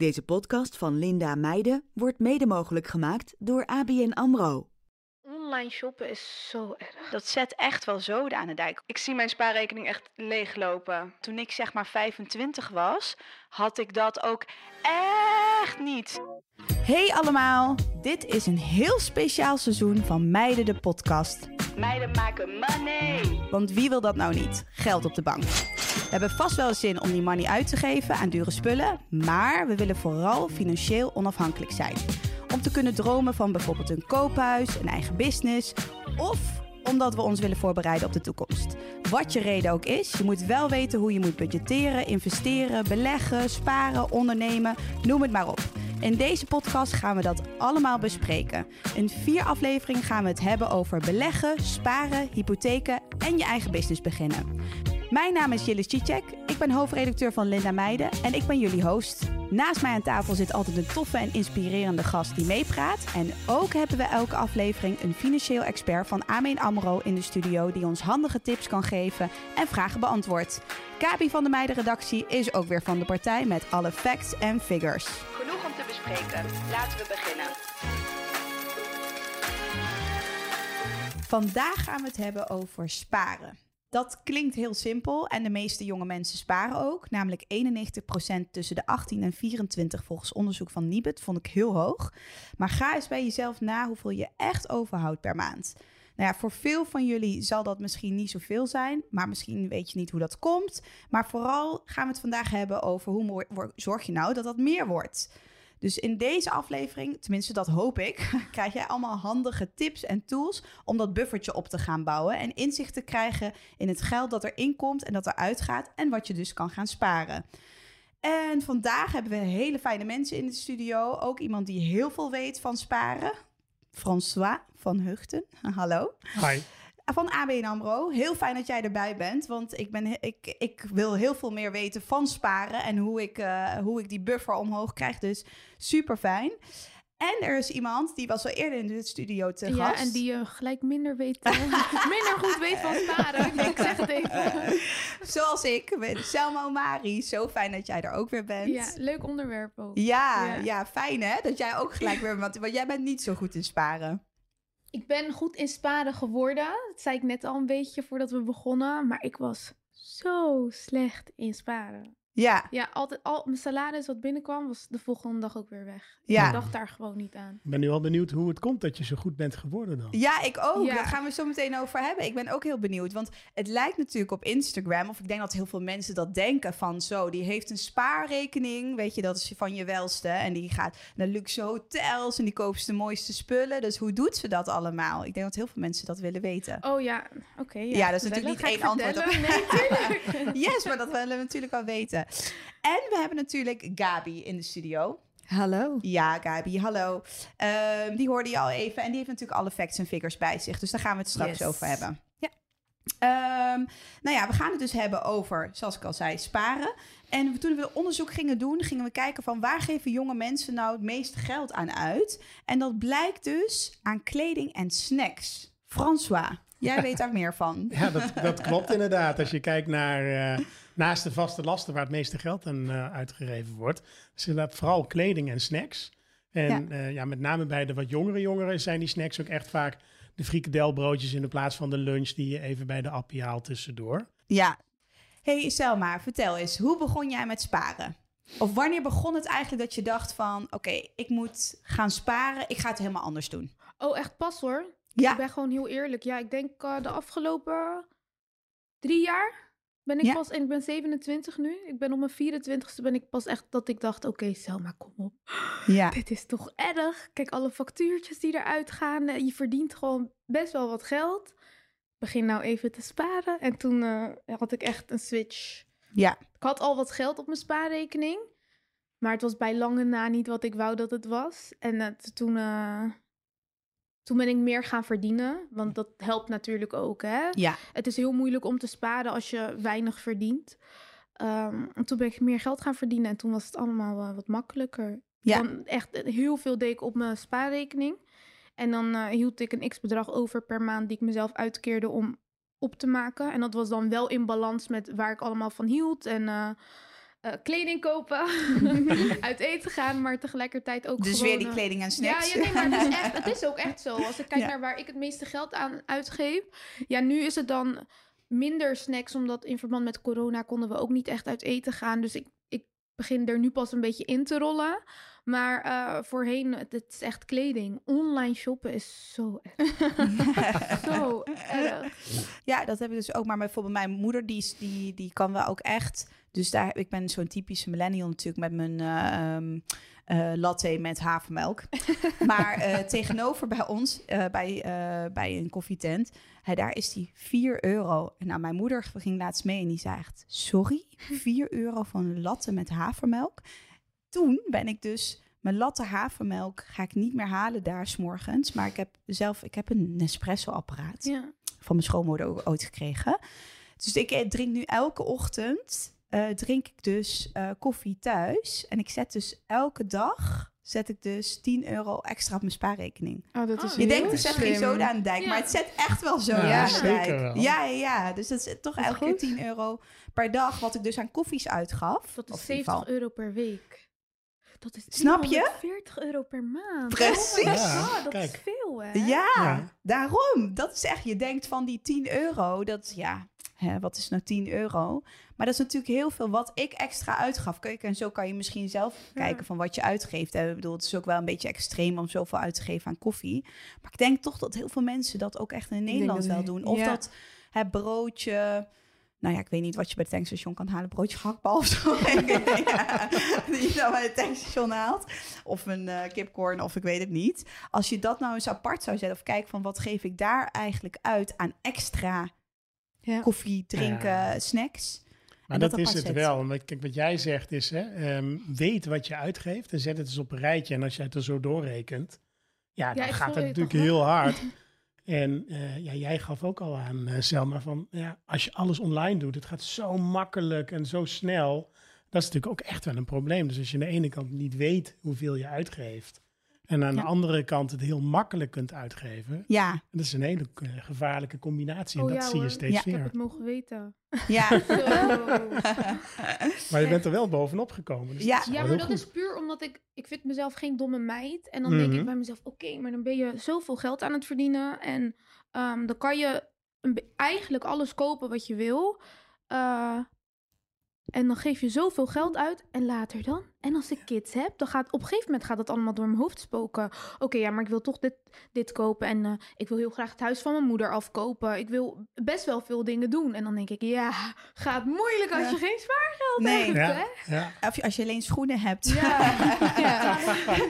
Deze podcast van Linda Meijden wordt mede mogelijk gemaakt door ABN AMRO. Online shoppen is zo erg. Dat zet echt wel zoden aan de dijk. Ik zie mijn spaarrekening echt leeglopen. Toen ik zeg maar 25 was, had ik dat ook echt niet. Hey allemaal, dit is een heel speciaal seizoen van Meiden de podcast. Meiden maken money. Want wie wil dat nou niet? Geld op de bank. We hebben vast wel zin om die money uit te geven aan dure spullen, maar we willen vooral financieel onafhankelijk zijn. Om te kunnen dromen van bijvoorbeeld een koophuis, een eigen business of omdat we ons willen voorbereiden op de toekomst. Wat je reden ook is, je moet wel weten hoe je moet budgetteren, investeren, beleggen, sparen, ondernemen, noem het maar op. In deze podcast gaan we dat allemaal bespreken. In vier afleveringen gaan we het hebben over beleggen, sparen, hypotheken en je eigen business beginnen. Mijn naam is Jillis Cicek, ik ben hoofdredacteur van Linda Meijden en ik ben jullie host. Naast mij aan tafel zit altijd een toffe en inspirerende gast die meepraat. En ook hebben we elke aflevering een financieel expert van Ameen AMRO in de studio... die ons handige tips kan geven en vragen beantwoordt. Kabi van de Meiden-redactie is ook weer van de partij met alle facts en figures. Bespreken. Laten we beginnen. Vandaag gaan we het hebben over sparen. Dat klinkt heel simpel en de meeste jonge mensen sparen ook. Namelijk 91% tussen de 18 en 24 volgens onderzoek van Nibud. Vond ik heel hoog. Maar ga eens bij jezelf na hoeveel je echt overhoudt per maand. Nou ja, voor veel van jullie zal dat misschien niet zoveel zijn, maar misschien weet je niet hoe dat komt. Maar vooral gaan we het vandaag hebben over hoe zorg je nou dat dat meer wordt. Dus in deze aflevering, tenminste dat hoop ik, krijg jij allemaal handige tips en tools om dat buffertje op te gaan bouwen en inzicht te krijgen in het geld dat erin komt en dat eruit gaat en wat je dus kan gaan sparen. En vandaag hebben we hele fijne mensen in de studio. Ook iemand die heel veel weet van sparen. François van Hugten. Hallo. Hi van ABN AMRO. Heel fijn dat jij erbij bent, want ik, ben, ik, ik wil heel veel meer weten van sparen en hoe ik, uh, hoe ik die buffer omhoog krijg. Dus super fijn. En er is iemand die was al eerder in de studio te ja, gast. Ja, en die uh, gelijk minder weet, uh, minder goed weet van sparen. ik zeg het even. zoals ik, Selma Mari. Zo fijn dat jij er ook weer bent. Ja, leuk onderwerp ook. Ja, ja, ja. fijn hè, dat jij ook gelijk weer... Want, want jij bent niet zo goed in sparen. Ik ben goed in sparen geworden. Dat zei ik net al een beetje voordat we begonnen. Maar ik was zo slecht in sparen. Ja. Ja, altijd al mijn salaris wat binnenkwam, was de volgende dag ook weer weg. Ja. Ik dacht daar gewoon niet aan. Ik ben nu al benieuwd hoe het komt dat je zo goed bent geworden dan. Ja, ik ook. Ja. Daar gaan we zo meteen over hebben. Ik ben ook heel benieuwd, want het lijkt natuurlijk op Instagram, of ik denk dat heel veel mensen dat denken van zo, die heeft een spaarrekening, weet je, dat is van je welste, en die gaat naar luxe hotels en die koopt de mooiste spullen. Dus hoe doet ze dat allemaal? Ik denk dat heel veel mensen dat willen weten. Oh ja, oké. ja. Ja, dat is natuurlijk niet één antwoord op. Nee, tuurlijk. yes, maar dat willen we natuurlijk wel weten. En we hebben natuurlijk Gabi in de studio. Hallo. Ja, Gabi, hallo. Um, die hoorde je al even en die heeft natuurlijk alle facts en figures bij zich. Dus daar gaan we het straks Yes. over hebben. Ja. Um, nou ja, we gaan het dus hebben over, zoals ik al zei, sparen. En toen we onderzoek gingen doen, gingen we kijken van waar geven jonge mensen nou het meeste geld aan uit. En dat blijkt dus aan kleding en snacks. François, jij weet daar meer van. Ja, dat, dat klopt inderdaad. Als je kijkt naar uh, naast de vaste lasten waar het meeste geld aan uh, uitgegeven wordt, is inderdaad vooral kleding en snacks. En ja. Uh, ja, met name bij de wat jongere jongeren zijn die snacks ook echt vaak de frikadelbroodjes in de plaats van de lunch die je even bij de appie haalt tussendoor. Ja. Hey Selma, vertel eens, hoe begon jij met sparen? Of wanneer begon het eigenlijk dat je dacht van, oké, okay, ik moet gaan sparen, ik ga het helemaal anders doen? Oh, echt pas hoor. Ja. Ik ben gewoon heel eerlijk. Ja, ik denk uh, de afgelopen drie jaar ben ik Ja. pas, en ik ben 27 nu. Ik ben op mijn 24ste ben ik pas echt dat ik dacht, oké Selma, kom op. Ja. Dit is toch erg? Kijk, alle factuurtjes die eruit gaan. eh, Je verdient gewoon best wel wat geld. Begin nou even te sparen. En toen eh, had ik echt een switch. Ja. Ik had al wat geld op mijn spaarrekening. Maar het was bij lange na niet wat ik wou dat het was. En eh, toen, eh, toen ben ik meer gaan verdienen. Want dat helpt natuurlijk ook, hè? Ja. Het is heel moeilijk om te sparen als je weinig verdient. Ehm, en toen ben ik meer geld gaan verdienen. En toen was het allemaal eh, wat makkelijker. Ja. Dan echt eh, heel veel deed ik op mijn spaarrekening. En dan eh, hield ik een x-bedrag over per maand die ik mezelf uitkeerde om op te maken. En dat was dan wel in balans met waar ik allemaal van hield. En eh, kleding kopen, uit eten gaan, maar tegelijkertijd ook Dus gewoon... weer die eh, kleding en snacks. Ja, ja nee, maar het is, echt, het is ook echt zo. Als ik kijk Ja. naar waar ik het meeste geld aan uitgeef. Ja, nu is het dan minder snacks, omdat in verband met corona konden we ook niet echt uit eten gaan. Dus ik, ik begin er nu pas een beetje in te rollen. Maar eh, voorheen, het, het is echt kleding. Online shoppen is zo erg. zo erg. Ja, dat heb ik dus ook. Maar bijvoorbeeld mijn moeder, die, die, die kan wel ook echt... Dus daar, ik ben zo'n typische millennial natuurlijk met mijn eh, ehm, eh, latte met havermelk. maar eh, tegenover bij ons, bij, bij een koffietent, hè, daar is die 4 euro. En nou, mijn moeder ging laatst mee en die zei echt, sorry, 4 euro van een latte met havermelk. Toen ben ik dus... Mijn latte havermelk ga ik niet meer halen daar s'morgens. Maar ik heb zelf ik heb een Nespresso-apparaat Ja. van mijn schoonmoeder ooit gekregen. Dus ik drink nu elke ochtend, eh, drink ik dus eh, koffie thuis. En ik zet dus elke dag, zet ik dus 10 euro extra op mijn spaarrekening. Oh, dat Oh, is Je Heel denkt, er zet geen slim. zoda aan de dijk, Ja. maar het zet echt wel zo Ja, aan de zeker dijk. wel. Ja, ja, ja, dus dat is toch elke keer goed. 10 euro per dag, wat ik dus aan koffies uitgaf. Dat Of is in ieder 70 geval- euro per week. Dat is Snap je? 40 euro per maand. Precies. Oh my Ja, dat kijk. is veel, hè? Ja, Ja. daarom. Dat is echt, je denkt van die 10 euro, dat ja, hè, wat is nou 10 euro? Maar dat is natuurlijk heel veel wat ik extra uitgaf. Kijk, en zo kan je misschien zelf Ja. kijken van wat je uitgeeft. hè. Ik bedoel, het is ook wel een beetje extreem om zoveel uit te geven aan koffie. Maar ik denk toch dat heel veel mensen dat ook echt in Nederland wel doen. Of ja. dat het broodje... Nou ja, ik weet niet wat je bij het tankstation kan halen. Broodje gehaktbal of zo. ja, die je dan bij het tankstation haalt. Of een eh kipcorn of ik weet het niet. Als je dat nou eens apart zou zetten. Of kijk van wat geef ik daar eigenlijk uit aan extra Ja. koffie, drinken, Ja. snacks. Maar En dat, dat is het zetten. wel. Want Kijk, wat jij zegt is, hè, ehm, weet wat je uitgeeft en zet het eens op een rijtje. En als jij het er zo doorrekent, ja, dan gaat het je natuurlijk heel hard. En eh, ja, jij gaf ook al aan, eh, Selma, van ja, als je alles online doet, het gaat zo makkelijk en zo snel. Dat is natuurlijk ook echt wel een probleem. Dus als je aan de ene kant niet weet hoeveel je uitgeeft, en aan Ja. de andere kant het heel makkelijk kunt uitgeven, Ja, dat is een hele gevaarlijke combinatie. En Oh dat ja, zie je steeds Ja. Ik heb meer. het mogen weten. ja. Zo. Maar je bent er wel bovenop gekomen. Dus Ja. Ja, maar dat goed. is puur omdat ik... Ik vind mezelf geen domme meid. En dan denk Mhm. ik bij mezelf... Oké, maar dan ben je zoveel geld aan het verdienen. En ehm, dan kan je eigenlijk alles kopen wat je wil. Eh, en dan geef je zoveel geld uit. En later dan? En als ik kids heb, dan gaat op een gegeven moment gaat dat allemaal door mijn hoofd spoken. Oké, ja, maar ik wil toch dit, dit kopen. En eh, ik wil heel graag het huis van mijn moeder afkopen. Ik wil best wel veel dingen doen. En dan denk ik, ja, gaat moeilijk als Ja. je geen spaargeld Nee. hebt, Ja, hè? ja. Of als je alleen schoenen hebt. Ja. Ja.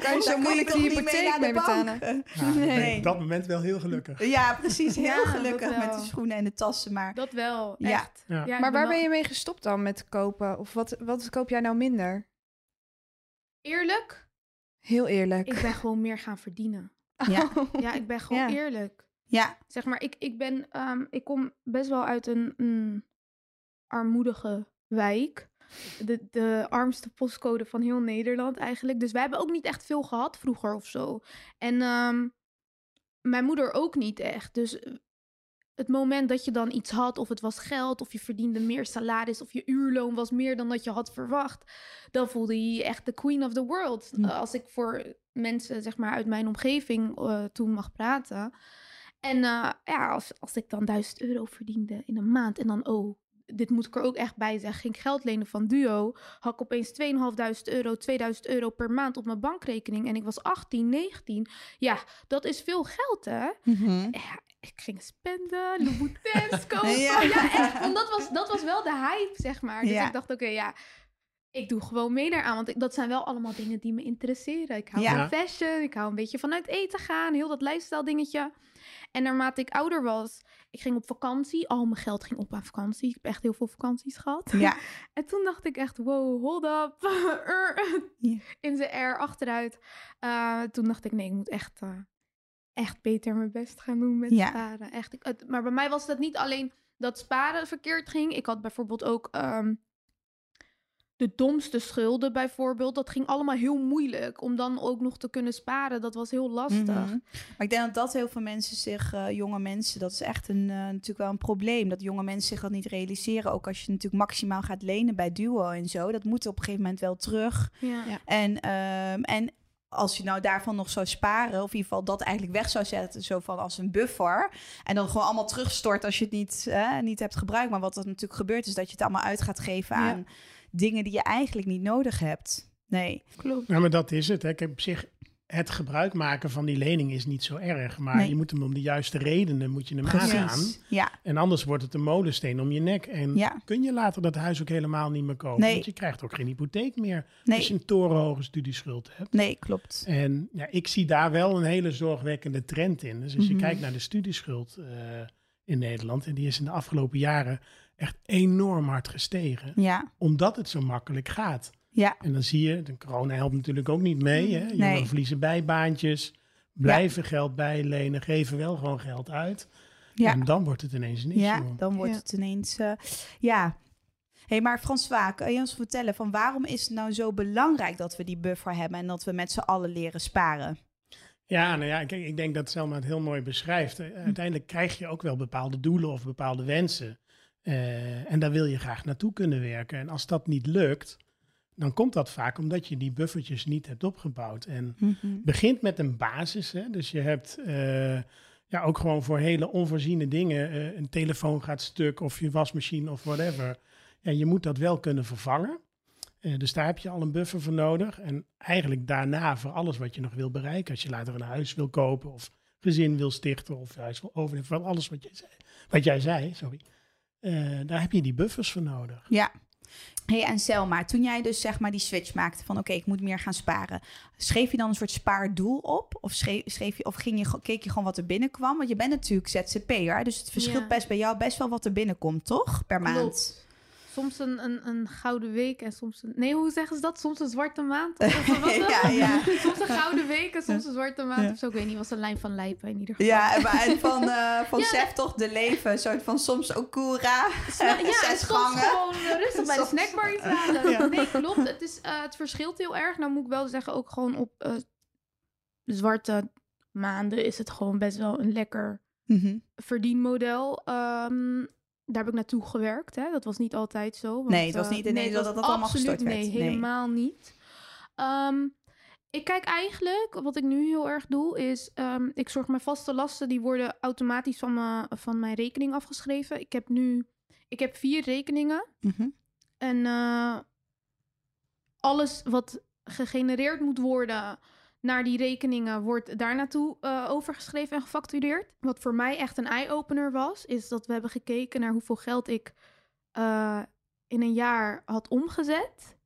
Kan je zo moeilijk die niet hypotheek mee betalen? Nee. op dat moment wel heel gelukkig. Ja, precies. Heel gelukkig met de schoenen en de tassen. Maar Dat wel, Ja. echt. Ja. Maar waar wel- ben je mee gestopt dan met kopen? Of wat, wat koop jij nou minder? Eerlijk, Heel eerlijk. ik ben gewoon meer gaan verdienen. ja, Ja, ik ben gewoon Ja. eerlijk. ja, Zeg maar, ik, ik ben, ehm, ik kom best wel uit een, een armoedige wijk. De, de armste postcode van heel Nederland eigenlijk. Dus wij hebben ook niet echt veel gehad vroeger of zo. En ehm, mijn moeder ook niet echt. Dus het moment dat je dan iets had, of het was geld, of je verdiende meer salaris, of je uurloon was meer dan dat je had verwacht, dan voelde je je echt de queen of the world. Hm. Als ik voor mensen, zeg maar, uit mijn omgeving eh, toen mag praten. En eh, ja, als, als ik dan 1000 euro verdiende in een maand en dan, oh, dit moet ik er ook echt bij zeggen, ging ik geld lenen van Duo, had ik opeens 2500 euro, 2000 euro per maand op mijn bankrekening en ik was 18, 19. Ja, dat is veel geld, hè? Mhm. Ja, ik ging spenden, Louboutins kopen. Ja. ja. echt. Want dat was, dat was wel de hype, zeg maar. Dus Ja. ik dacht, oké, ja, ik doe gewoon mee daaraan. Want ik, dat zijn wel allemaal dingen die me interesseren. Ik hou Ja. van fashion, ik hou een beetje van uit eten gaan. Heel dat lifestyle dingetje. En naarmate ik ouder was, ik ging op vakantie. Al mijn geld ging op aan vakantie. Ik heb echt heel veel vakanties gehad. ja, En toen dacht ik echt, wow, hold up. In zijn air achteruit. Eh, toen dacht ik, nee, ik moet echt, eh, echt beter mijn best gaan doen met Ja. sparen. Echt, ik, het- maar bij mij was het niet alleen dat sparen verkeerd ging. Ik had bijvoorbeeld ook... ehm, de domste schulden bijvoorbeeld. Dat ging allemaal heel moeilijk. Om dan ook nog te kunnen sparen, dat was heel lastig. Mhm. Maar ik denk dat dat heel veel mensen zich, eh, jonge mensen, dat is echt een, eh, natuurlijk wel een probleem. Dat jonge mensen zich dat niet realiseren. Ook als je natuurlijk maximaal gaat lenen bij Duo en zo. Dat moet op een gegeven moment wel terug. Ja. Ja. En, ehm, en als je nou daarvan nog zou sparen, of in ieder geval dat eigenlijk weg zou zetten, zo van als een buffer. En dan gewoon allemaal terugstort als je het niet, eh, niet hebt gebruikt. Maar wat er natuurlijk gebeurt, is dat je het allemaal uit gaat geven Ja. aan dingen die je eigenlijk niet nodig hebt. Nee. Klopt. Ja, maar dat is het. Hè. Kijk, op zich, het gebruik maken van die lening is niet zo erg. Maar Nee. je moet hem om de juiste redenen moet je hem aangaan. Ja. En anders wordt het een molensteen om je nek. En Ja. kun je later dat huis ook helemaal niet meer kopen. Nee. Want je krijgt ook geen hypotheek meer Nee. als je een torenhoge studieschuld hebt. Nee, klopt. En ja, ik zie daar wel een hele zorgwekkende trend in. Dus als je Mhm. kijkt naar de studieschuld eh, in Nederland, en die is in de afgelopen jaren echt enorm hard gestegen, Ja. omdat het zo makkelijk gaat. Ja. En dan zie je, de corona helpt natuurlijk ook niet mee. Hè? Jongeren Nee. verliezen bijbaantjes, blijven geld bijlenen, geven wel gewoon geld uit. Ja. En dan wordt het ineens een issue. Ja, dan wordt Ja. het ineens. eh, ja. hey, maar François, kan je ons vertellen van waarom is het nou zo belangrijk dat we die buffer hebben en dat we met z'n allen leren sparen? Ja, nou ja, kijk, ik denk dat Selma het heel mooi beschrijft. Eh, Uiteindelijk krijg je ook wel bepaalde doelen of bepaalde wensen. Eh, en daar wil je graag naartoe kunnen werken. En als dat niet lukt, dan komt dat vaak omdat je die buffertjes niet hebt opgebouwd. En begint met een basis. Hè? Dus je hebt eh, ja, ook gewoon voor hele onvoorziene dingen. eh, een telefoon gaat stuk of je wasmachine of whatever. Ja, je moet dat wel kunnen vervangen. Eh, dus daar heb je al een buffer voor nodig. En eigenlijk daarna voor alles wat je nog wil bereiken. Als je later een huis wil kopen of gezin wil stichten of huis wil overnemen. Van alles wat jij zei. Wat jij zei sorry. Daar heb je die buffers voor nodig. Ja. Hey, en Selma, toen jij dus zeg maar die switch maakte van oké, ik moet meer gaan sparen. Schreef je dan een soort spaardoel op? Of, schreef, schreef je, of ging je, keek je gewoon wat er binnenkwam? Want je bent natuurlijk ZZP'er, dus het verschilt Ja. best bij jou best wel wat er binnenkomt, toch? Per maand. Klopt. Soms een, een, een gouden week en soms een... Nee, hoe zeggen ze dat? Soms een zwarte maand? Of wat? Ja, ja. soms een gouden week en soms een zwarte maand Ja. of zo. Ik weet niet, was een lijn van Lijpen in ieder geval. Ja, en maar- en van, eh van. Sef toch de leven. Een soort van soms Okura. Ja, zes gangen. gewoon eh, rustig bij de snackbar iets halen. Nee, klopt. Het, is, eh, het verschilt heel erg. Nou moet ik wel zeggen, ook gewoon op zwarte maanden is het gewoon best wel een lekker Mhm. verdienmodel. Ehm, daar heb ik naartoe gewerkt. Hè? Dat was niet altijd zo. want, Nee, het was eh, niet ineens het dat was dat allemaal absoluut- gestort werd. Nee, Nee. helemaal niet. Ehm, ik kijk eigenlijk, wat ik nu heel erg doe, is... ehm, ik zorg mijn vaste lasten, die worden automatisch van, me, van mijn rekening afgeschreven. Ik heb nu... Ik heb vier rekeningen. Mhm. En eh, alles wat gegenereerd moet worden naar die rekeningen wordt daar naartoe eh, overgeschreven en gefactureerd. Wat voor mij echt een eye-opener was, is dat we hebben gekeken naar hoeveel geld ik eh, in een jaar had omgezet.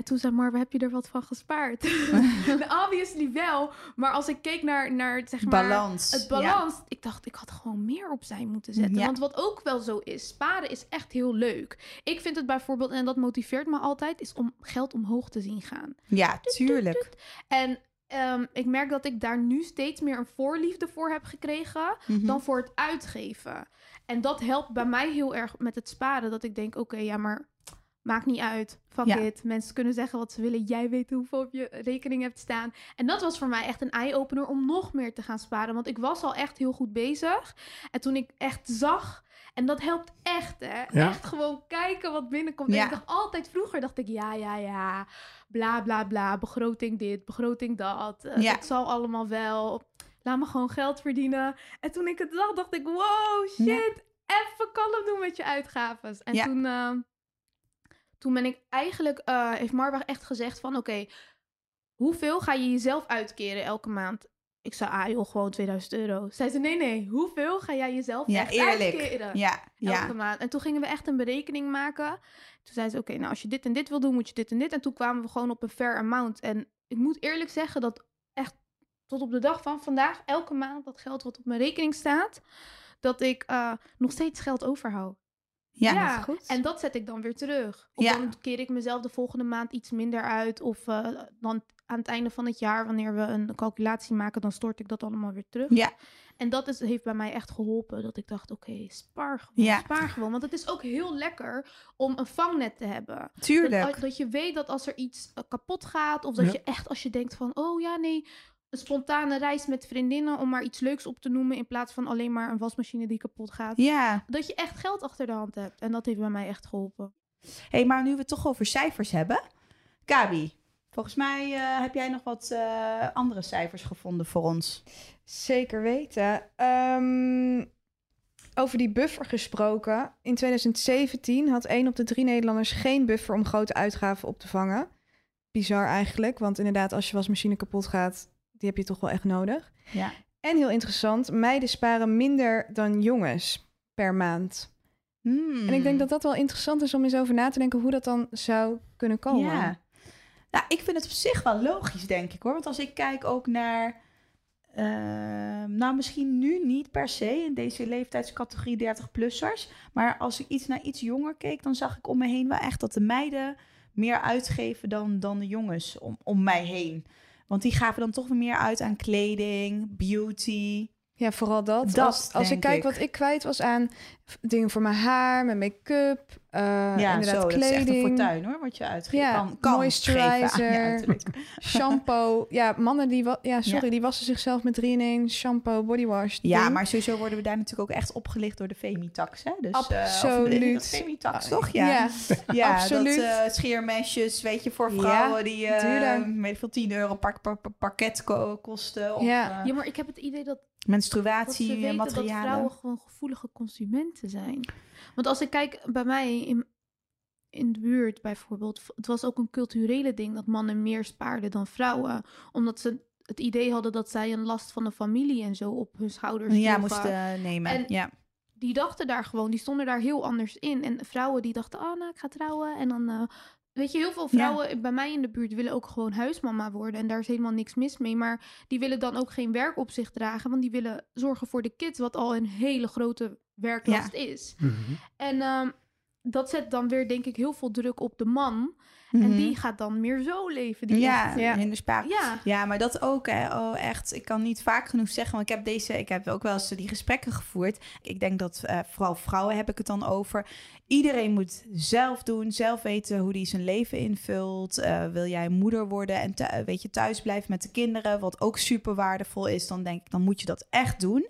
En toen zei maar, heb je er wat van gespaard? Obviously wel, maar als ik keek naar, naar zeg maar, Balans. het balans. Ik dacht, ik had gewoon meer opzij moeten zetten. Ja. Want wat ook wel zo is, sparen is echt heel leuk. Ik vind het bijvoorbeeld, en dat motiveert me altijd, is om geld omhoog te zien gaan. Ja, ja tuurlijk. En ehm, ik merk dat ik daar nu steeds meer een voorliefde voor heb gekregen Mhm. dan voor het uitgeven. En dat helpt bij mij heel erg met het sparen. Dat ik denk, oké, ja, maar maakt niet uit. Fuck Ja. it. Mensen kunnen zeggen wat ze willen. Jij weet hoeveel op je rekening hebt staan. En dat was voor mij echt een eye-opener om nog meer te gaan sparen. Want ik was al echt heel goed bezig. En toen ik echt zag... En dat helpt echt, hè? Ja. Echt gewoon kijken wat binnenkomt. Ja. En ik dacht altijd vroeger, dacht ik, ja, ja, ja. Bla, bla, bla. Begroting dit, begroting dat. Eh. Het zal allemaal wel. Laat me gewoon geld verdienen. En toen ik het zag, dacht ik, wow, shit. Even kalm doen met je uitgaves. En toen, eh, toen ben ik eigenlijk, eh, heeft Marwa echt gezegd van, oké, hoeveel ga je jezelf uitkeren elke maand? Ik zei, ah joh, gewoon 2000 euro. Zei ze, nee, nee, hoeveel ga jij jezelf Ja, echt eerlijk. uitkeren? Ja, elke ja. maand. En toen gingen we echt een berekening maken. Toen zei ze, oké, nou als je dit en dit wil doen, moet je dit en dit. En toen kwamen we gewoon op een fair amount. En ik moet eerlijk zeggen dat echt tot op de dag van vandaag, elke maand dat geld wat op mijn rekening staat, dat ik eh, nog steeds geld overhoud. Ja, Ja, dat is goed. en dat zet ik dan weer terug. Of Ja. dan keer ik mezelf de volgende maand iets minder uit. Of eh, dan aan het einde van het jaar, wanneer we een calculatie maken, dan stort ik dat allemaal weer terug. Ja. En dat is, heeft bij mij echt geholpen. Dat ik dacht, oké, spaar gewoon, Ja. spaar gewoon. Want het is ook heel lekker om een vangnet te hebben. tuurlijk. Dat, dat je weet dat als er iets eh, kapot gaat, of dat Ja. je echt als je denkt van, oh ja, nee, een spontane reis met vriendinnen om maar iets leuks op te noemen in plaats van alleen maar een wasmachine die kapot gaat. Ja. Dat je echt geld achter de hand hebt. En dat heeft bij mij echt geholpen. hey, maar nu we het toch over cijfers hebben. Gabi, volgens mij eh, heb jij nog wat eh, andere cijfers gevonden voor ons. Zeker weten. Ehm, over die buffer gesproken. In 2017 had 1 op de 3 Nederlanders geen buffer om grote uitgaven op te vangen. Bizar eigenlijk, want inderdaad, als je wasmachine kapot gaat, die heb je toch wel echt nodig. Ja. En heel interessant, meiden sparen minder dan jongens per maand. Hmm. En ik denk dat dat wel interessant is om eens over na te denken hoe dat dan zou kunnen komen. Ja. Nou, ik vind het op zich wel logisch, denk ik hoor. Want als ik kijk ook naar. ehm, nou, misschien nu niet per se in deze leeftijdscategorie 30-plussers. Maar als ik iets naar iets jonger keek, dan zag ik om me heen wel echt dat de meiden meer uitgeven dan, dan de jongens om, om mij heen. Want die gaven dan toch weer meer uit aan kleding, beauty. Ja, vooral dat. Dat als als ik kijk ik. wat ik kwijt was aan dingen voor mijn haar, mijn make-up, eh ja, inderdaad zo, dat is echt een kleding, fortuin hoor, wat je uitgeeft. Ja, kan, je moisturizer. shampoo. Ja, mannen die, wa- ja, sorry, die wassen zichzelf met 3 in 1 shampoo, bodywash. Ja, ding. maar sowieso worden we daar natuurlijk ook echt opgelicht door de Femitax. Hè? Dus, eh, Absoluut. de Femitax, Ah, toch? Ja, ja. ja absoluut. dat eh, scheermesjes, weet je, voor Ja, vrouwen die eh weet ik veel, 10 euro parket ko- kosten. Of Ja. Ja, maar ik heb het idee dat, menstruatie, dat materialen. vrouwen gewoon gevoelige consumenten zijn. Want als ik kijk bij mij in, in de buurt bijvoorbeeld, het was ook een culturele ding dat mannen meer spaarden dan vrouwen. Omdat ze het idee hadden dat zij een last van de familie en zo op hun schouders ja, moesten nemen. En- ja. die dachten daar gewoon, die stonden daar heel anders in. En vrouwen die dachten, oh nou, ik ga trouwen. En dan, eh, weet je, heel veel vrouwen bij mij in de buurt willen ook gewoon huismama worden. En daar is helemaal niks mis mee. Maar die willen dan ook geen werk op zich dragen. Want die willen zorgen voor de kids, wat al een hele grote werklast is. Mhm. En ehm, dat zet dan weer, denk ik, heel veel druk op de man. En Mhm. die gaat dan meer zo leven. Die ja, in de spaak. ja. Ja, maar dat ook, hè. Oh, echt. Ik kan niet vaak genoeg zeggen, want ik heb deze, ik heb ook wel eens die gesprekken gevoerd. Ik denk dat eh, vooral vrouwen heb ik het dan over. Iedereen moet zelf doen, zelf weten hoe die zijn leven invult. Eh, wil jij moeder worden en thu- weet je, thuis blijven met de kinderen, wat ook super waardevol is, dan denk ik, dan moet je dat echt doen.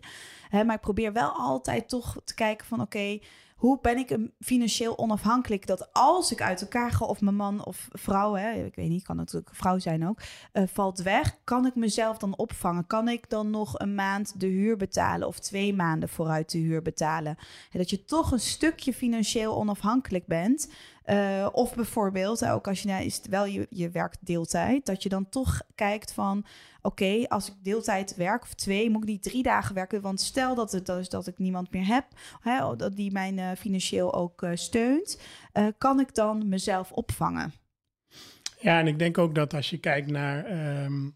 Hè, maar ik probeer wel altijd toch te kijken van, oké, hoe ben ik financieel onafhankelijk? Dat als ik uit elkaar ga, of mijn man of vrouw, hè, ik weet niet, kan natuurlijk vrouw zijn ook, eh, valt weg, kan ik mezelf dan opvangen? Kan ik dan nog een maand de huur betalen of twee maanden vooruit de huur betalen? En dat je toch een stukje financieel onafhankelijk bent. Eh, of bijvoorbeeld, ook als je nou, is wel je, je werkt deeltijd, dat je dan toch kijkt van, oké, als ik deeltijd werk of twee, moet ik niet drie dagen werken, want stel dat het dus dat ik niemand meer heb, hè, dat die mij eh, financieel ook eh, steunt, kan ik dan mezelf opvangen? Ja, en ik denk ook dat als je kijkt naar ehm,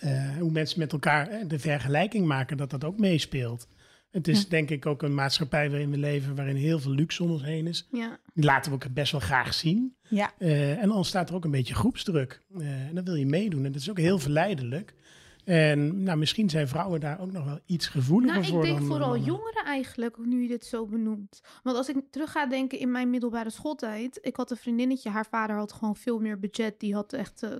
eh, hoe mensen met elkaar de vergelijking maken, dat dat ook meespeelt. Het is Ja. denk ik ook een maatschappij waarin we leven, waarin heel veel luxe om ons heen is. ja. Die laten we ook best wel graag zien. Ja. Eh, en dan staat er ook een beetje groepsdruk. Eh, en dan wil je meedoen. En dat is ook heel verleidelijk. En nou, misschien zijn vrouwen daar ook nog wel iets gevoeliger Nou, ik voor. denk dan vooral mannen. jongeren eigenlijk, nu je dit zo benoemt. Want als ik terug ga denken in mijn middelbare schooltijd. Ik had een vriendinnetje, haar vader had gewoon veel meer budget. Die had echt eh,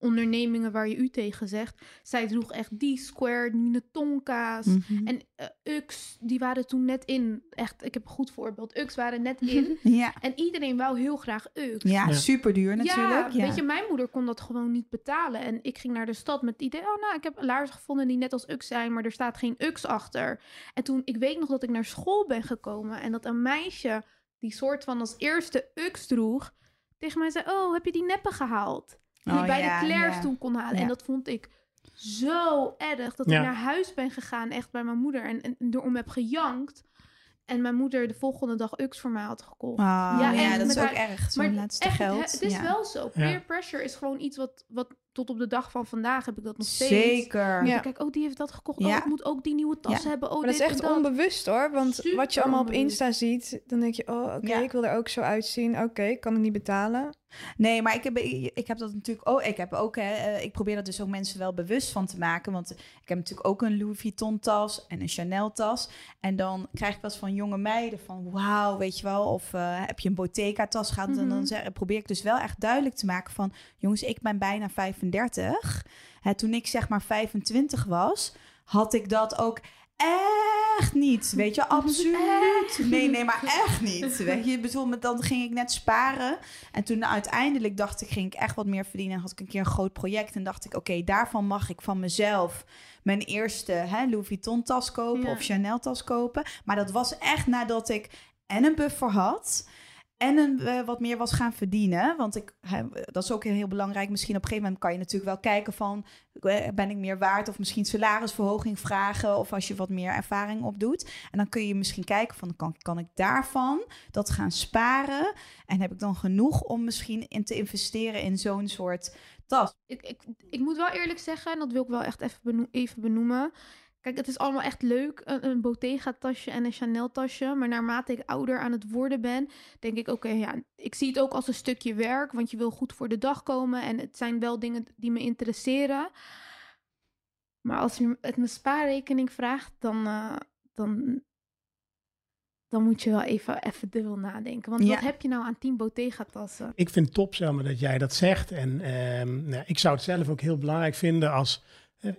ondernemingen waar je u tegen zegt. Zij droeg echt die square, die tonka's. Mhm. En eh, Ux, die waren toen net in. Echt, ik heb een goed voorbeeld. Ux waren net in. Ja. en iedereen wou heel graag Ux. Ja, Ja. super duur natuurlijk. Ja, weet je, mijn moeder kon dat gewoon niet betalen. En ik ging naar de stad met het idee, oh nou, ik heb laarzen gevonden die net als Ux zijn, maar er staat geen Ux achter. En toen, ik weet nog dat ik naar school ben gekomen en dat een meisje die soort van als eerste Ux droeg, tegen mij zei, oh, heb je die neppen gehaald? Die Oh, ik bij ja, de Claire's ja. toen kon halen. Ja. En dat vond ik zo erg, dat Ja. ik naar huis ben gegaan, echt bij mijn moeder, en, en erom heb gejankt. En mijn moeder de volgende dag UX voor mij had gekocht. Ah, ja, en dat is ook haar- erg. Zo'n laatste echt, geld. Het, het is ja. wel zo. Peer pressure is gewoon iets wat, wat tot op de dag van vandaag heb ik dat nog steeds. Zeker. Ja. Kijk, oh, die heeft dat gekocht. Ja. Oh, ik moet ook die nieuwe tas Ja. hebben. Oh, Maar dat is echt dat. onbewust hoor. Want Super wat je allemaal op. Insta ziet, dan denk je, oh oké, Ja. ik wil er ook zo uitzien. Oké, kan ik niet betalen. Nee, maar ik heb, ik heb dat natuurlijk ook. Ik heb ook, hè, eh, ik probeer dat dus ook mensen wel bewust van te maken. Want ik heb natuurlijk ook een Louis Vuitton tas en een Chanel tas. En dan krijg ik wel eens van jonge meiden van wauw, weet je wel. Of eh, heb je een Bottega tas gehad? En dan Mhm. zeg, probeer ik dus wel echt duidelijk te maken van jongens, ik ben bijna 35. Hè, toen ik zeg maar 25 was, had ik dat ook echt niet. Weet je, absoluut. Nee, nee, maar echt niet. Weet je, bijvoorbeeld dan ging ik net sparen. En toen uiteindelijk dacht ik, ging ik echt wat meer verdienen. En had ik een keer een groot project. En dacht ik, oké, daarvan mag ik van mezelf mijn eerste hè, Louis Vuitton tas kopen Ja. of Chanel tas kopen. Maar dat was echt nadat ik en een buffer had. En eh, wat meer was gaan verdienen. Want ik, dat is ook heel belangrijk. Misschien op een gegeven moment kan je natuurlijk wel kijken van... eh, ben ik meer waard? Of misschien salarisverhoging vragen. Of als je wat meer ervaring opdoet. En dan kun je misschien kijken van... kan, kan ik daarvan dat gaan sparen? En heb ik dan genoeg om misschien in te investeren in zo'n soort tas? ik, ik, ik moet wel eerlijk zeggen, en dat wil ik wel echt even, even benoemen. Kijk, het is allemaal echt leuk, een, een Bottega-tasje en een Chanel-tasje. Maar naarmate ik ouder aan het worden ben, denk ik, oké, ja, ik zie het ook als een stukje werk. Want je wil goed voor de dag komen en het zijn wel dingen die me interesseren. Maar als je het mijn spaarrekening vraagt, dan, eh, dan, dan moet je wel even, even dubbel nadenken. Want Ja. wat heb je nou aan 10 Bottega-tassen? Ik vind het top, Selma, dat jij dat zegt. En ehm, nou, ik zou het zelf ook heel belangrijk vinden als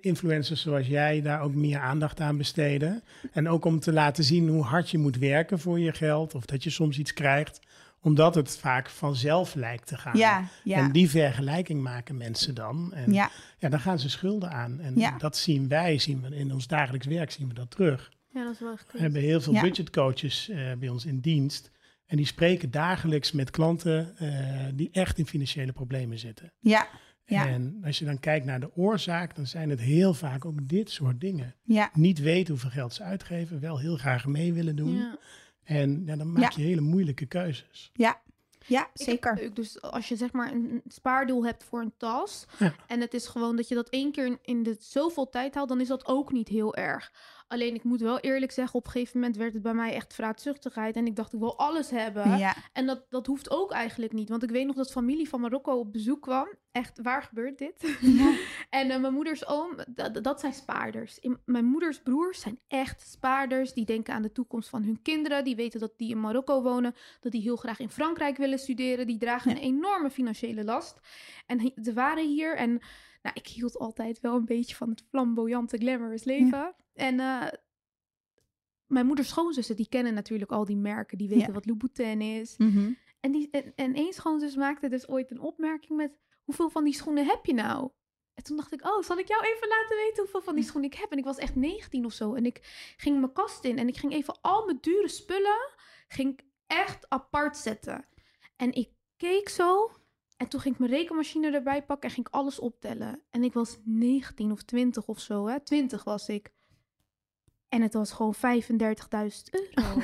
influencers zoals jij daar ook meer aandacht aan besteden. En ook om te laten zien hoe hard je moet werken voor je geld. Of dat je soms iets krijgt, omdat het vaak vanzelf lijkt te gaan. Ja, ja, En die vergelijking maken mensen dan. En ja. ja. dan gaan ze schulden aan. En Ja. dat zien wij, zien we in ons dagelijks werk, zien we dat terug. Ja, dat is wel echt We hebben heel veel Ja. budgetcoaches eh, bij ons in dienst. En die spreken dagelijks met klanten eh, die echt in financiële problemen zitten. ja, Ja. En als je dan kijkt naar de oorzaak, dan zijn het heel vaak ook dit soort dingen. ja. Niet weten hoeveel geld ze uitgeven, wel heel graag mee willen doen. Ja. En ja, dan maak Ja. je hele moeilijke keuzes. Ja, Ik heb zeker. leuk. Dus als je zeg maar een spaardoel hebt voor een tas. Ja. En het is gewoon dat je dat één keer in de zoveel tijd haalt. Dan is dat ook niet heel erg. Alleen ik moet wel eerlijk zeggen. Op een gegeven moment werd het bij mij echt vraatzuchtigheid. En ik dacht ik wil alles hebben. Ja, En dat, dat hoeft ook eigenlijk niet. Want ik weet nog dat familie van Marokko op bezoek kwam. Echt, waar gebeurt dit? en eh, mijn moeders oom, dat, zijn spaarders. In- mijn moeders broers zijn echt spaarders. Die denken aan de toekomst van hun kinderen. Die weten dat die in Marokko wonen. Dat die heel graag in Frankrijk willen studeren. Die dragen Ja. een enorme financiële last. En ze waren hier en nou, ik hield altijd wel een beetje van het flamboyante, glamorous leven. En eh, mijn moeders schoonzussen, die kennen natuurlijk al die merken. Die weten Ja. wat Louboutin is. Mhm. En, die, en, en één schoonzus maakte dus ooit een opmerking met... hoeveel van die schoenen heb je nou? En toen dacht ik, oh, zal ik jou even laten weten hoeveel van die schoenen ik heb? En ik was echt 19 of zo. En ik ging mijn kast in en ik ging even al mijn dure spullen... ging echt apart zetten. En ik keek zo en toen ging ik mijn rekenmachine erbij pakken... en ging ik alles optellen. En ik was 19 of 20 of zo, hè. 20 was ik. En het was gewoon 35.000 euro.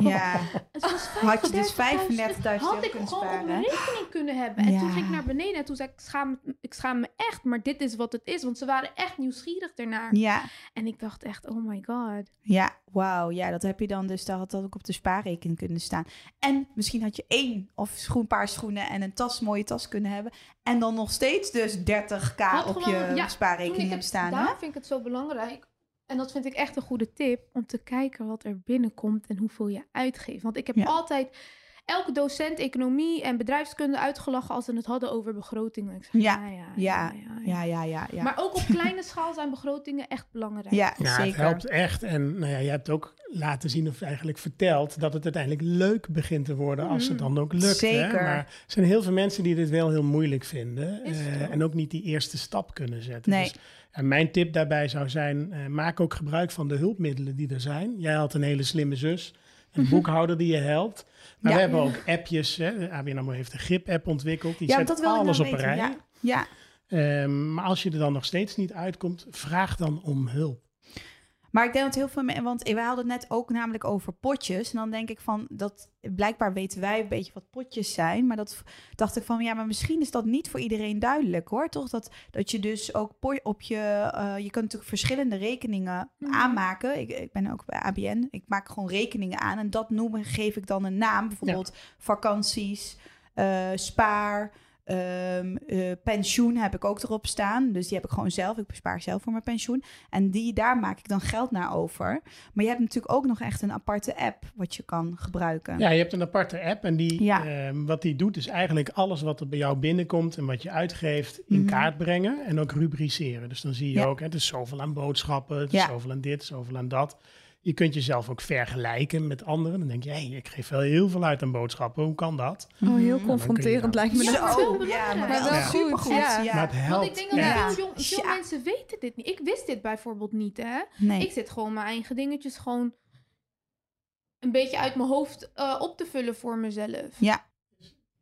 Ja. Het was Had je dus 35.000 35.000 Had euro ik gewoon op sparen. mijn rekening kunnen hebben. En toen ging ik naar beneden en toen zei ik, ik schaam, me- ik schaam me echt, maar dit is wat het is. Want ze waren echt nieuwsgierig ernaar. Ja, En ik dacht echt, oh my god. ja, wauw. Ja, dat heb je dan dus, daar had dat ook op de spaarrekening kunnen staan. En misschien had je één of schoen, paar schoenen en een tas, mooie tas kunnen hebben. En dan nog steeds dus 30k Had op gewoon- je ja, spaarrekening hebben staan. hè? Daarom vind ik het zo belangrijk. En dat vind ik echt een goede tip. Om te kijken wat er binnenkomt en hoeveel je uitgeeft. Want ik heb Ja. altijd elke docent economie en bedrijfskunde uitgelachen als ze het hadden over begrotingen. Ik zeg, Ja, ja, ja, Ja, ja, ja. ja, ja, ja. ja. Maar ook op kleine schaal zijn begrotingen echt belangrijk. ja, Ja, zeker. het helpt echt. En nou ja, je hebt ook laten zien of eigenlijk verteld dat het uiteindelijk leuk begint te worden als het dan ook lukt. Hè? Zeker. Maar er zijn heel veel mensen die dit wel heel moeilijk vinden eh, ook. en ook niet die eerste stap kunnen zetten. Nee. Dus, en mijn tip daarbij zou zijn, eh, maak ook gebruik van de hulpmiddelen die er zijn. Jij had een hele slimme zus, een boekhouder die je helpt. Maar Ja. we hebben ook appjes. Hè? ABN AMRO heeft een grip-app ontwikkeld. Die Ja, zet dat ik alles nou op een weten. rij. Ja, ja. Ehm, maar als je er dan nog steeds niet uitkomt, vraag dan om hulp. Maar ik denk dat heel veel mensen, want we hadden het net ook namelijk over potjes. En dan denk ik van, dat blijkbaar weten wij een beetje wat potjes zijn. Maar dat dacht ik van, ja, maar misschien is dat niet voor iedereen duidelijk hoor. Toch dat, dat je dus ook op je, eh, je kunt natuurlijk verschillende rekeningen Mhm. aanmaken. Ik, ik ben ook bij ABN. Ik maak gewoon rekeningen aan en dat noemen, geef ik dan een naam. Bijvoorbeeld vakanties, eh, spaar. Ehm, eh, pensioen heb ik ook erop staan. Dus die heb ik gewoon zelf. Ik bespaar zelf voor mijn pensioen. En die, daar maak ik dan geld naar over. Maar je hebt natuurlijk ook nog echt een aparte app wat je kan gebruiken. Ja, je hebt een aparte app en die, Ja. ehm, wat die doet is eigenlijk alles wat er bij jou binnenkomt en wat je uitgeeft in Mhm. kaart brengen en ook rubriceren. Dus dan zie je Ja. ook, hè, het is zoveel aan boodschappen, het is Ja. zoveel aan dit, zoveel aan dat. Je kunt jezelf ook vergelijken met anderen. Dan denk je, hey, ik geef wel heel veel uit aan boodschappen. Hoe kan dat? Oh, heel dan kun confronterend lijkt me dat. wel ja, belangrijk. maar Maar wel supergoed. Ja. ja. Maar het Want helpt. ik denk dat Ja. veel, jong- veel Ja. mensen weten dit niet. Ik wist dit bijvoorbeeld niet, hè. Nee. Ik zit gewoon mijn eigen dingetjes gewoon een beetje uit mijn hoofd eh, op te vullen voor mezelf. Ja.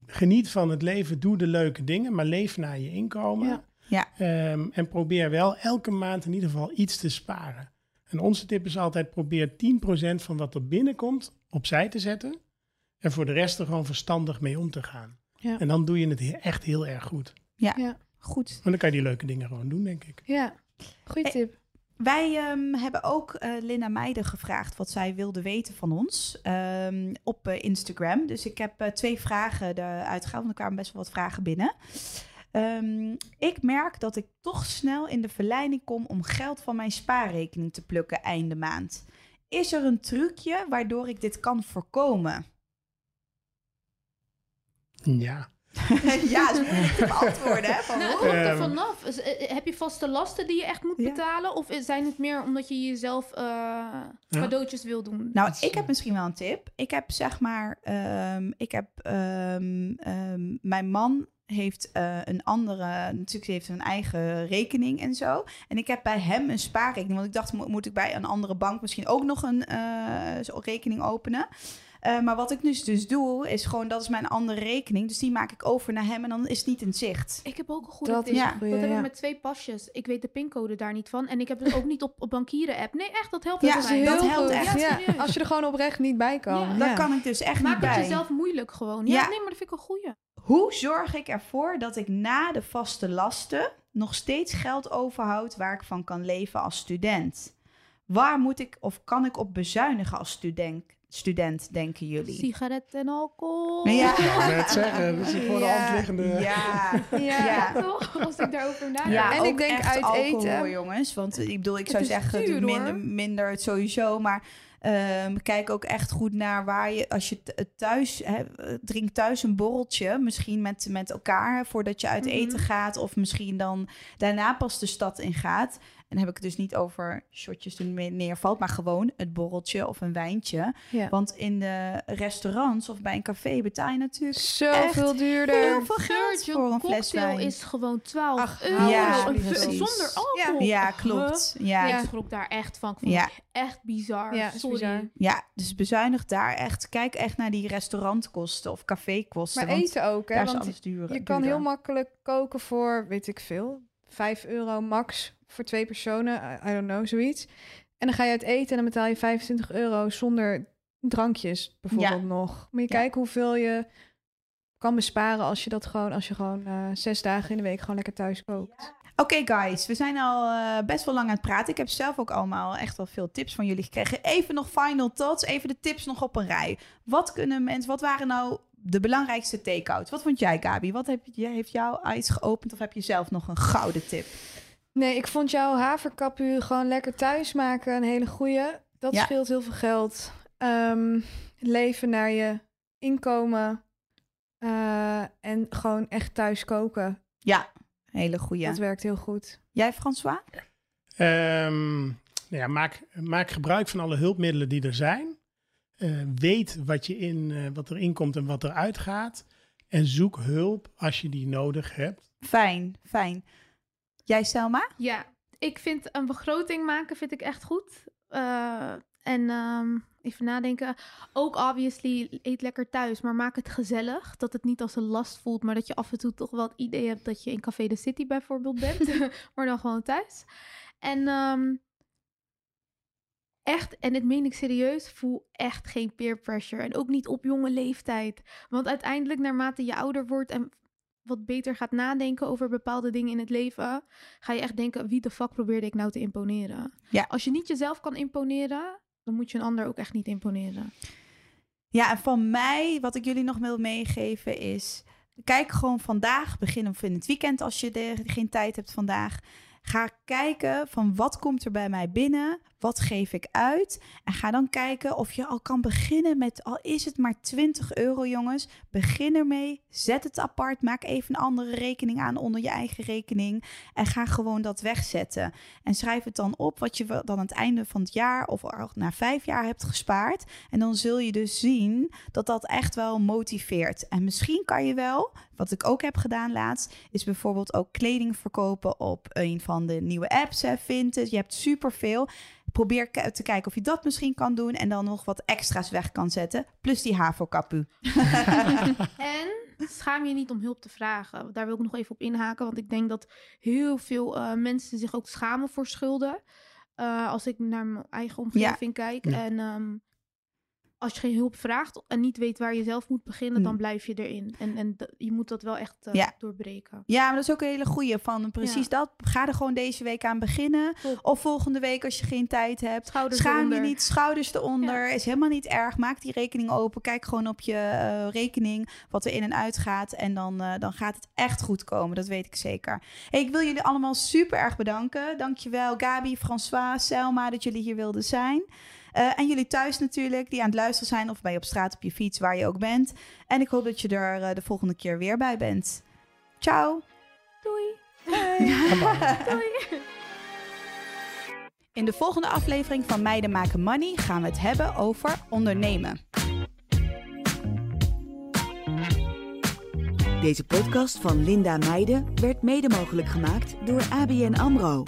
Geniet van het leven, doe de leuke dingen, maar leef naar je inkomen. Ja. Ja. Ehm, en probeer wel elke maand in ieder geval iets te sparen. En onze tip is altijd probeer 10% van wat er binnenkomt opzij te zetten. En voor de rest er gewoon verstandig mee om te gaan. Ja. En dan doe je het he- echt heel erg goed. Goed. En dan kan je die leuke dingen gewoon doen, denk ik. Ja, goede Eh, tip. Wij ehm, hebben ook eh, Linda Meijden gevraagd wat zij wilde weten van ons ehm, op eh, Instagram. Dus ik heb eh, twee vragen eruit gehaald, want er kwamen best wel wat vragen binnen. Ehm, ik merk dat ik toch snel in de verleiding kom om geld van mijn spaarrekening te plukken einde maand. Is er een trucje waardoor ik dit kan voorkomen? Ja. ja, dat is moeilijk te beantwoorden. Hè, van, Nou, het er Ehm. vanaf. Is- eh, Heb je vaste lasten die je echt moet Ja. betalen? Of zijn het meer omdat je jezelf eh, cadeautjes wil doen? Nou, ik heb misschien wel een tip. Ik heb zeg maar, ehm, ik heb, ehm, ehm, mijn man heeft eh, een andere, natuurlijk heeft een eigen rekening en zo. En ik heb bij hem een spaarrekening, want ik dacht, mo- moet ik bij een andere bank misschien ook nog een eh, rekening openen? Eh, maar wat ik nu dus doe, is gewoon, dat is mijn andere rekening. Dus die maak ik over naar hem en dan is het niet in zicht. Ik heb ook een goede Dat tip. is Ja. dat heb ja. ik met twee pasjes. Ik weet de pincode daar niet van. En ik heb het ook niet op, op bankieren-app. Nee, echt, dat helpt Ja, Dat mij. dat heel helpt goed. echt. Als je er gewoon oprecht niet bij kan. Ja. Ja. Daar kan ik dus echt Maak niet het bij. jezelf moeilijk gewoon. Ja, Ja. nee, maar dat vind ik een goeie. Hoe zorg ik ervoor dat ik na de vaste lasten nog steeds geld overhoud waar ik van kan leven als student? Waar moet ik of kan ik op bezuinigen als student, student denken jullie? Sigaret en alcohol. Ja. Ik net zeggen, dat is voor de Ja, hand liggende... Ja, Ja. ja. Toch? Als ik daarover nadenk. Ja, En ook ik denk echt uit alcohol, eten. jongens. Want ik bedoel, ik Het zou zeggen, duur, minder, minder het sowieso. Maar ehm, kijk ook echt goed naar waar je, als je t- thuis, hè, eh, drink thuis een borreltje, misschien met, met elkaar voordat je uit Mhm. eten gaat. Of misschien dan daarna pas de stad in gaat. En dan heb ik het dus niet over shotjes toen het neervalt, maar gewoon het borreltje of een wijntje. Ja. Want in de restaurants of bij een café betaal je natuurlijk Zoveel duurder. heel veel geld Geurtje, voor een fles cocktail wijn. is gewoon 12 Ach, euro. ja, zonder alcohol. Ja, klopt. Ja, Ik schrok daar echt van. Ik vond Ja. het echt bizar. Ja, Sorry. bizar. Ja, dus bezuinig daar echt. Kijk echt naar die restaurantkosten of cafékosten. Maar want eten ook, hè? daar is Want alles duur. je kan heel makkelijk koken voor, weet ik veel, 5 euro max voor twee personen. I, I don't know, zoiets. En dan ga je uit eten en dan betaal je 25 euro zonder drankjes bijvoorbeeld nog. Moet je Ja. kijken hoeveel je kan besparen als je dat gewoon, als je gewoon eh, zes dagen in de week gewoon lekker thuis kookt. Oké, guys, we zijn al eh, best wel lang aan het praten. Ik heb zelf ook allemaal echt wel veel tips van jullie gekregen. Even nog final thoughts, even de tips nog op een rij. Wat kunnen mensen, wat waren nou de belangrijkste take-outs? Wat vond jij, Gabi? Wat heb, je- heeft jouw eyes geopend of heb je zelf nog een gouden tip? Nee, ik vond jouw haverkapu gewoon lekker thuis maken een hele goeie. Dat Ja. scheelt heel veel geld. Ehm, leven naar je inkomen. eh, en gewoon echt thuis koken. Ja, hele goeie. Dat werkt heel goed. Jij, François? Ehm, nou ja, maak, maak gebruik van alle hulpmiddelen die er zijn. Eh, weet wat, je in, eh, wat erin komt en wat eruit gaat. En zoek hulp als je die nodig hebt. Fijn, fijn. Jij, Selma? Ja, ik vind een begroting maken vind ik echt goed. Eh, en ehm, even nadenken. Ook obviously eet lekker thuis, maar maak het gezellig. Dat het niet als een last voelt, maar dat je af en toe toch wel het idee hebt dat je in Café de City bijvoorbeeld bent. maar dan gewoon thuis. En ehm, echt, en dit meen ik serieus, voel echt geen peer pressure. En ook niet op jonge leeftijd. Want uiteindelijk, naarmate je ouder wordt en wat beter gaat nadenken over bepaalde dingen in het leven, ga je echt denken: wie de fuck probeerde ik nou te imponeren? Ja. Als je niet jezelf kan imponeren, dan moet je een ander ook echt niet imponeren. Ja, en van mij, wat ik jullie nog wil meegeven is... Kijk gewoon vandaag, begin of in het weekend als je geen tijd hebt vandaag. Ga kijken van wat komt er bij mij binnen, wat geef ik uit. En ga dan kijken of je al kan beginnen met, al is het maar 20 euro jongens. Begin ermee, zet het apart, maak even een andere rekening aan onder je eigen rekening. En ga gewoon dat wegzetten. En schrijf het dan op wat je dan aan het einde van het jaar of na vijf jaar hebt gespaard. En dan zul je dus zien dat dat echt wel motiveert. En misschien kan je wel, wat ik ook heb gedaan laatst, is bijvoorbeeld ook kleding verkopen op een van de nieuwe apps. Hè, je hebt superveel. Probeer te kijken of je dat misschien kan doen en dan nog wat extra's weg kan zetten. Plus die HAVO-kapu. En schaam je niet om hulp te vragen. Daar wil ik nog even op inhaken, want ik denk dat heel veel eh, mensen zich ook schamen voor schulden. Eh, als ik naar mijn eigen omgeving kijk. Ja. En ehm, als je geen hulp vraagt en niet weet waar je zelf moet beginnen, dan Mm. blijf je erin. En, en je moet dat wel echt eh, Ja. doorbreken. Ja, maar dat is ook een hele goeie van precies Ja. dat. Ga er gewoon deze week aan beginnen. Of volgende week als je geen tijd hebt. Schouders Schaam je niet, schouders eronder. Is helemaal niet erg. Maak die rekening open. Kijk gewoon op je eh, rekening wat er in en uit gaat. En dan, eh, dan gaat het echt goed komen. Dat weet ik zeker. Hey, ik wil jullie allemaal super erg bedanken. Dankjewel Gabi, François, Selma dat jullie hier wilden zijn. Eh, en jullie thuis natuurlijk, die aan het luisteren zijn. Of bij je op straat, op je fiets, waar je ook bent. En ik hoop dat je er eh, de volgende keer weer bij bent. Ciao. Doei. Doei. In de volgende aflevering van Meiden maken money gaan we het hebben over ondernemen. Deze podcast van Linda Meijden werd mede mogelijk gemaakt door ABN AMRO.